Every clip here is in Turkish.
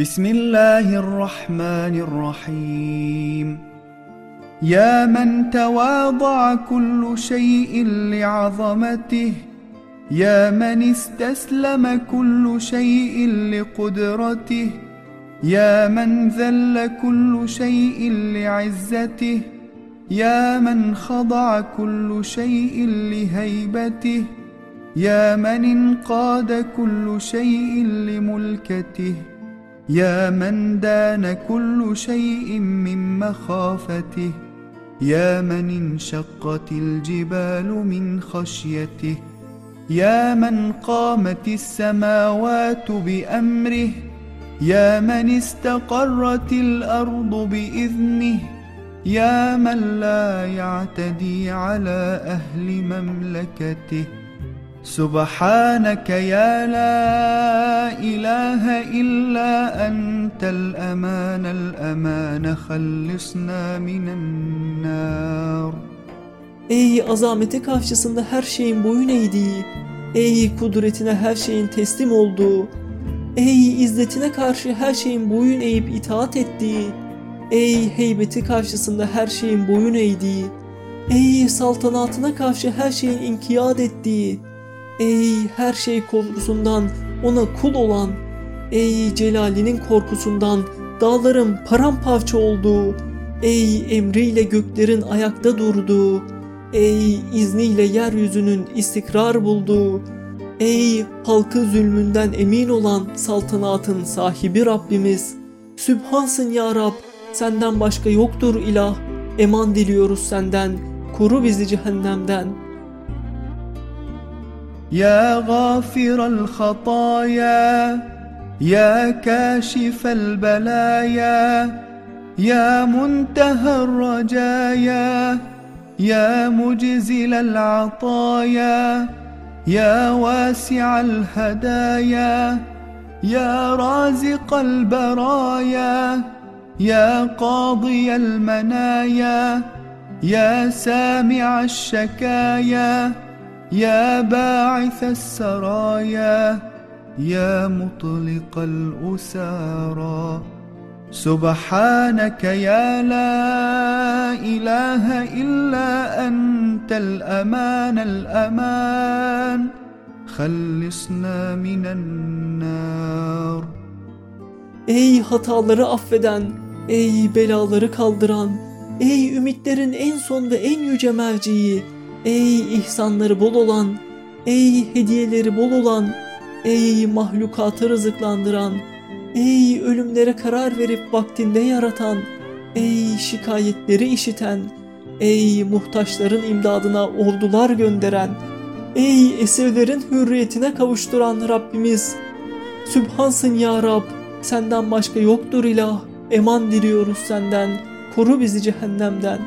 بسم الله الرحمن الرحيم يا من تواضع كل شيء لعظمته يا من استسلم كل شيء لقدرته يا من ذل كل شيء لعزته يا من خضع كل شيء لهيبته يا من انقاد كل شيء لملكته يا من دان كل شيء من مخافته يا من انشقت الجبال من خشيته يا من قامت السماوات بأمره يا من استقرت الأرض بإذنه يا من لا يعتدي على أهل مملكته. سبحانك يا لا إله إلا أنت الأمان الأمان خلصنا من النار Ey azameti karşısında her şeyin boyun eğdiği, ey kudretine her şeyin teslim olduğu, ey izzetine karşı her şeyin boyun eğip itaat ettiği, ey heybeti karşısında her şeyin boyun eğdiği, ey saltanatına karşı her şeyin inkiyat ettiği, ey her şey korkusundan ona kul olan, ey celalinin korkusundan dağların paramparça olduğu, ey emriyle göklerin ayakta durduğu, Ey izniyle yeryüzünün istikrar bulduğu, ey halkı zulmünden emin olan saltanatın sahibi Rabbimiz, Sübhansın ya Rab, senden başka yoktur ilah, eman diliyoruz senden, koru bizi cehennemden. يا غافر الخطايا يا كاشف البلايا يا منتهى الرجايا يا مجزل العطايا يا واسع الهدايا يا رازق البرايا يا قاضي المنايا يا سامع الشكايا يا باعث السرايا يا مطلق الأسارى سبحانك يا لا إله إلا أنت الأمان الأمان. خلصنا من النار. Ey hataları affeden, ey belaları kaldıran, ey ümitlerin en son ve en yüce merciği, ey ihsanları bol olan, ey hediyeleri bol olan, ey mahlukatı rızıklandıran, ey ölümlere karar verip vaktinde yaratan, ey şikayetleri işiten, ey muhtaçların imdadına ordular gönderen, ey esirlerin hürriyetine kavuşturan Rabbimiz, Sübhansın ya Rab, senden başka yoktur ilah, eman diliyoruz senden, koru bizi cehennemden.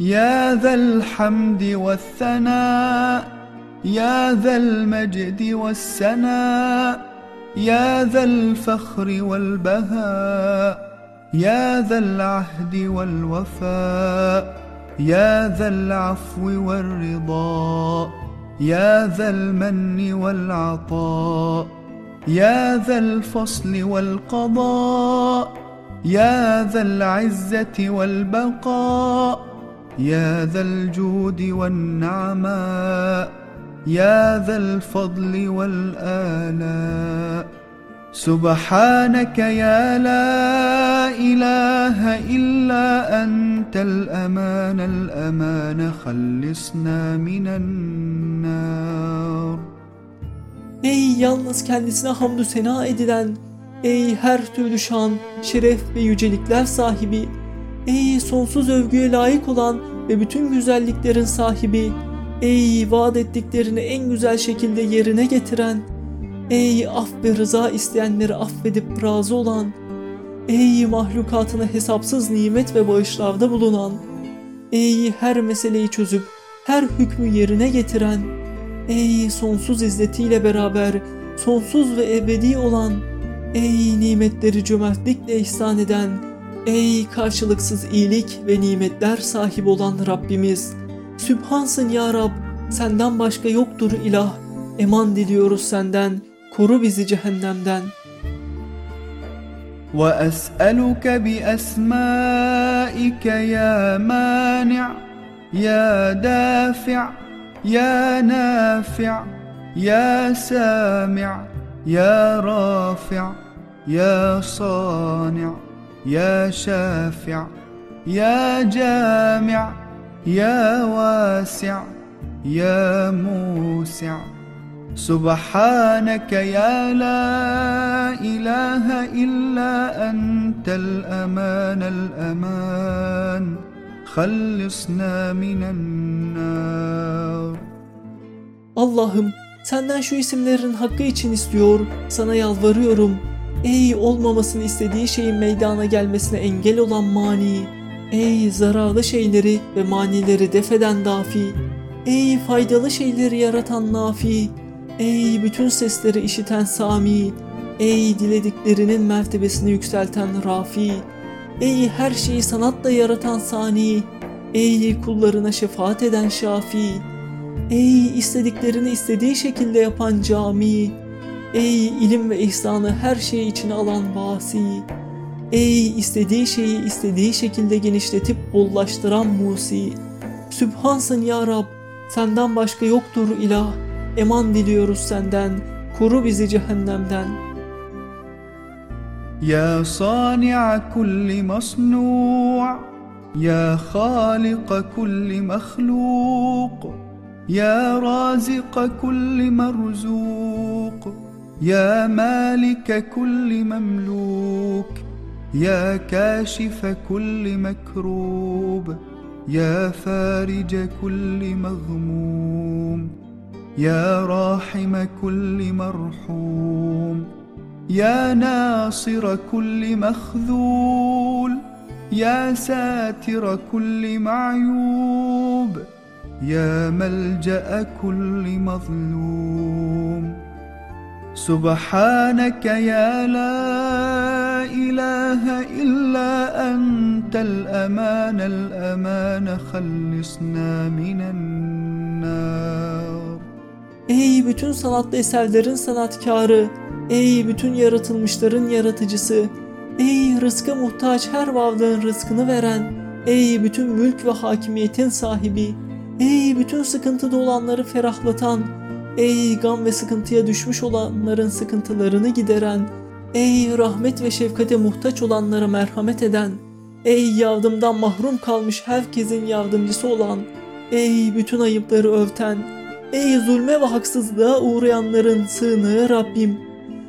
يا ذا الحمد والثناء يا ذا المجد والسناء يا ذا الفخر والبهاء يا ذا العهد والوفاء يا ذا العفو والرضا يا ذا المن والعطاء يا ذا الفصل والقضاء يا ذا العزة والبقاء. يا ذا الجود والنعماء يا ذا الفضل والآلاء. سبحانك يا لا إله إلا أنت الأمان الأمان خلصنا من النار. Ey yalnız kendisine hamdü sena edilen, ey her türlü şan, şeref ve yücelikler sahibi, ey sonsuz övgüye layık olan ve bütün güzelliklerin sahibi, ey vaat ettiklerini en güzel şekilde yerine getiren, ey af ve rıza isteyenleri affedip razı olan, ey mahlukatına hesapsız nimet ve bağışlarda bulunan, ey her meseleyi çözüp her hükmü yerine getiren, Ey sonsuz izzetiyle beraber sonsuz ve ebedi olan, ey nimetleri cömertlikle ihsan eden, ey karşılıksız iyilik ve nimetler sahibi olan Rabbimiz, Sübhansın ya Rab, senden başka yoktur ilah, eman diliyoruz senden, koru bizi cehennemden.'' وأسألك بأسمائك يا مانع يا دافع يا نافع يا سامع يا رافع يا صانع يا شافع يا جامع يا واسع يا موسع سبحانك يا لا إله إلا أنت الأمان الأمان خلصنا من النار Allah'ım senden şu isimlerin hakkı için istiyor, sana yalvarıyorum. Ey olmamasını istediği şeyin meydana gelmesine engel olan mani. Ey zararlı şeyleri ve manileri defeden dafi. Ey faydalı şeyleri yaratan nafi. Ey bütün sesleri işiten sami. Ey dilediklerinin mertebesini yükselten rafi. Ey her şeyi sanatla yaratan sani. Ey kullarına şefaat eden şafi. Ey istediklerini istediği şekilde yapan cami. Ey ilim ve ihsanı her şey içine alan vasi. Ey istediği şeyi istediği şekilde genişletip bollaştıran musi. Sübhansın ya Rab, senden başka yoktur ilah. Eman diliyoruz senden, koru bizi cehennemden. يا صانع كل مصنوع يا خالق كل مخلوق يا رازق كل مرزوق يا مالك كل مملوك يا كاشف كل مكروب يا فارج كل مغموم يا راحم كل مرحوم يا ناصر كل مخذول يا ساتر كل معيوب يا ملجأ كل مظلوم. سبحانك يا لا اله الا انت الامان الامان خلصنا من النار Ey bütün sanatlı eserlerin sanatkarı, ey bütün yaratılmışların yaratıcısı, ey rızka muhtaç her varlığın rızkını veren, ey bütün mülk ve hakimiyetin sahibi, ey bütün sıkıntıda olanları ferahlatan, ey gam ve sıkıntıya düşmüş olanların sıkıntılarını gideren, ey rahmet ve şefkate muhtaç olanlara merhamet eden, ey yardımdan mahrum kalmış herkesin yardımcısı olan, ey bütün ayıpları örten, Ey zulme ve haksızlığa uğrayanların sığınağı Rabbim.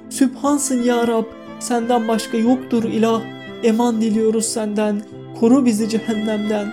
Sübhansın ya Rab, senden başka yoktur ilah. Eman diliyoruz senden, koru bizi cehennemden.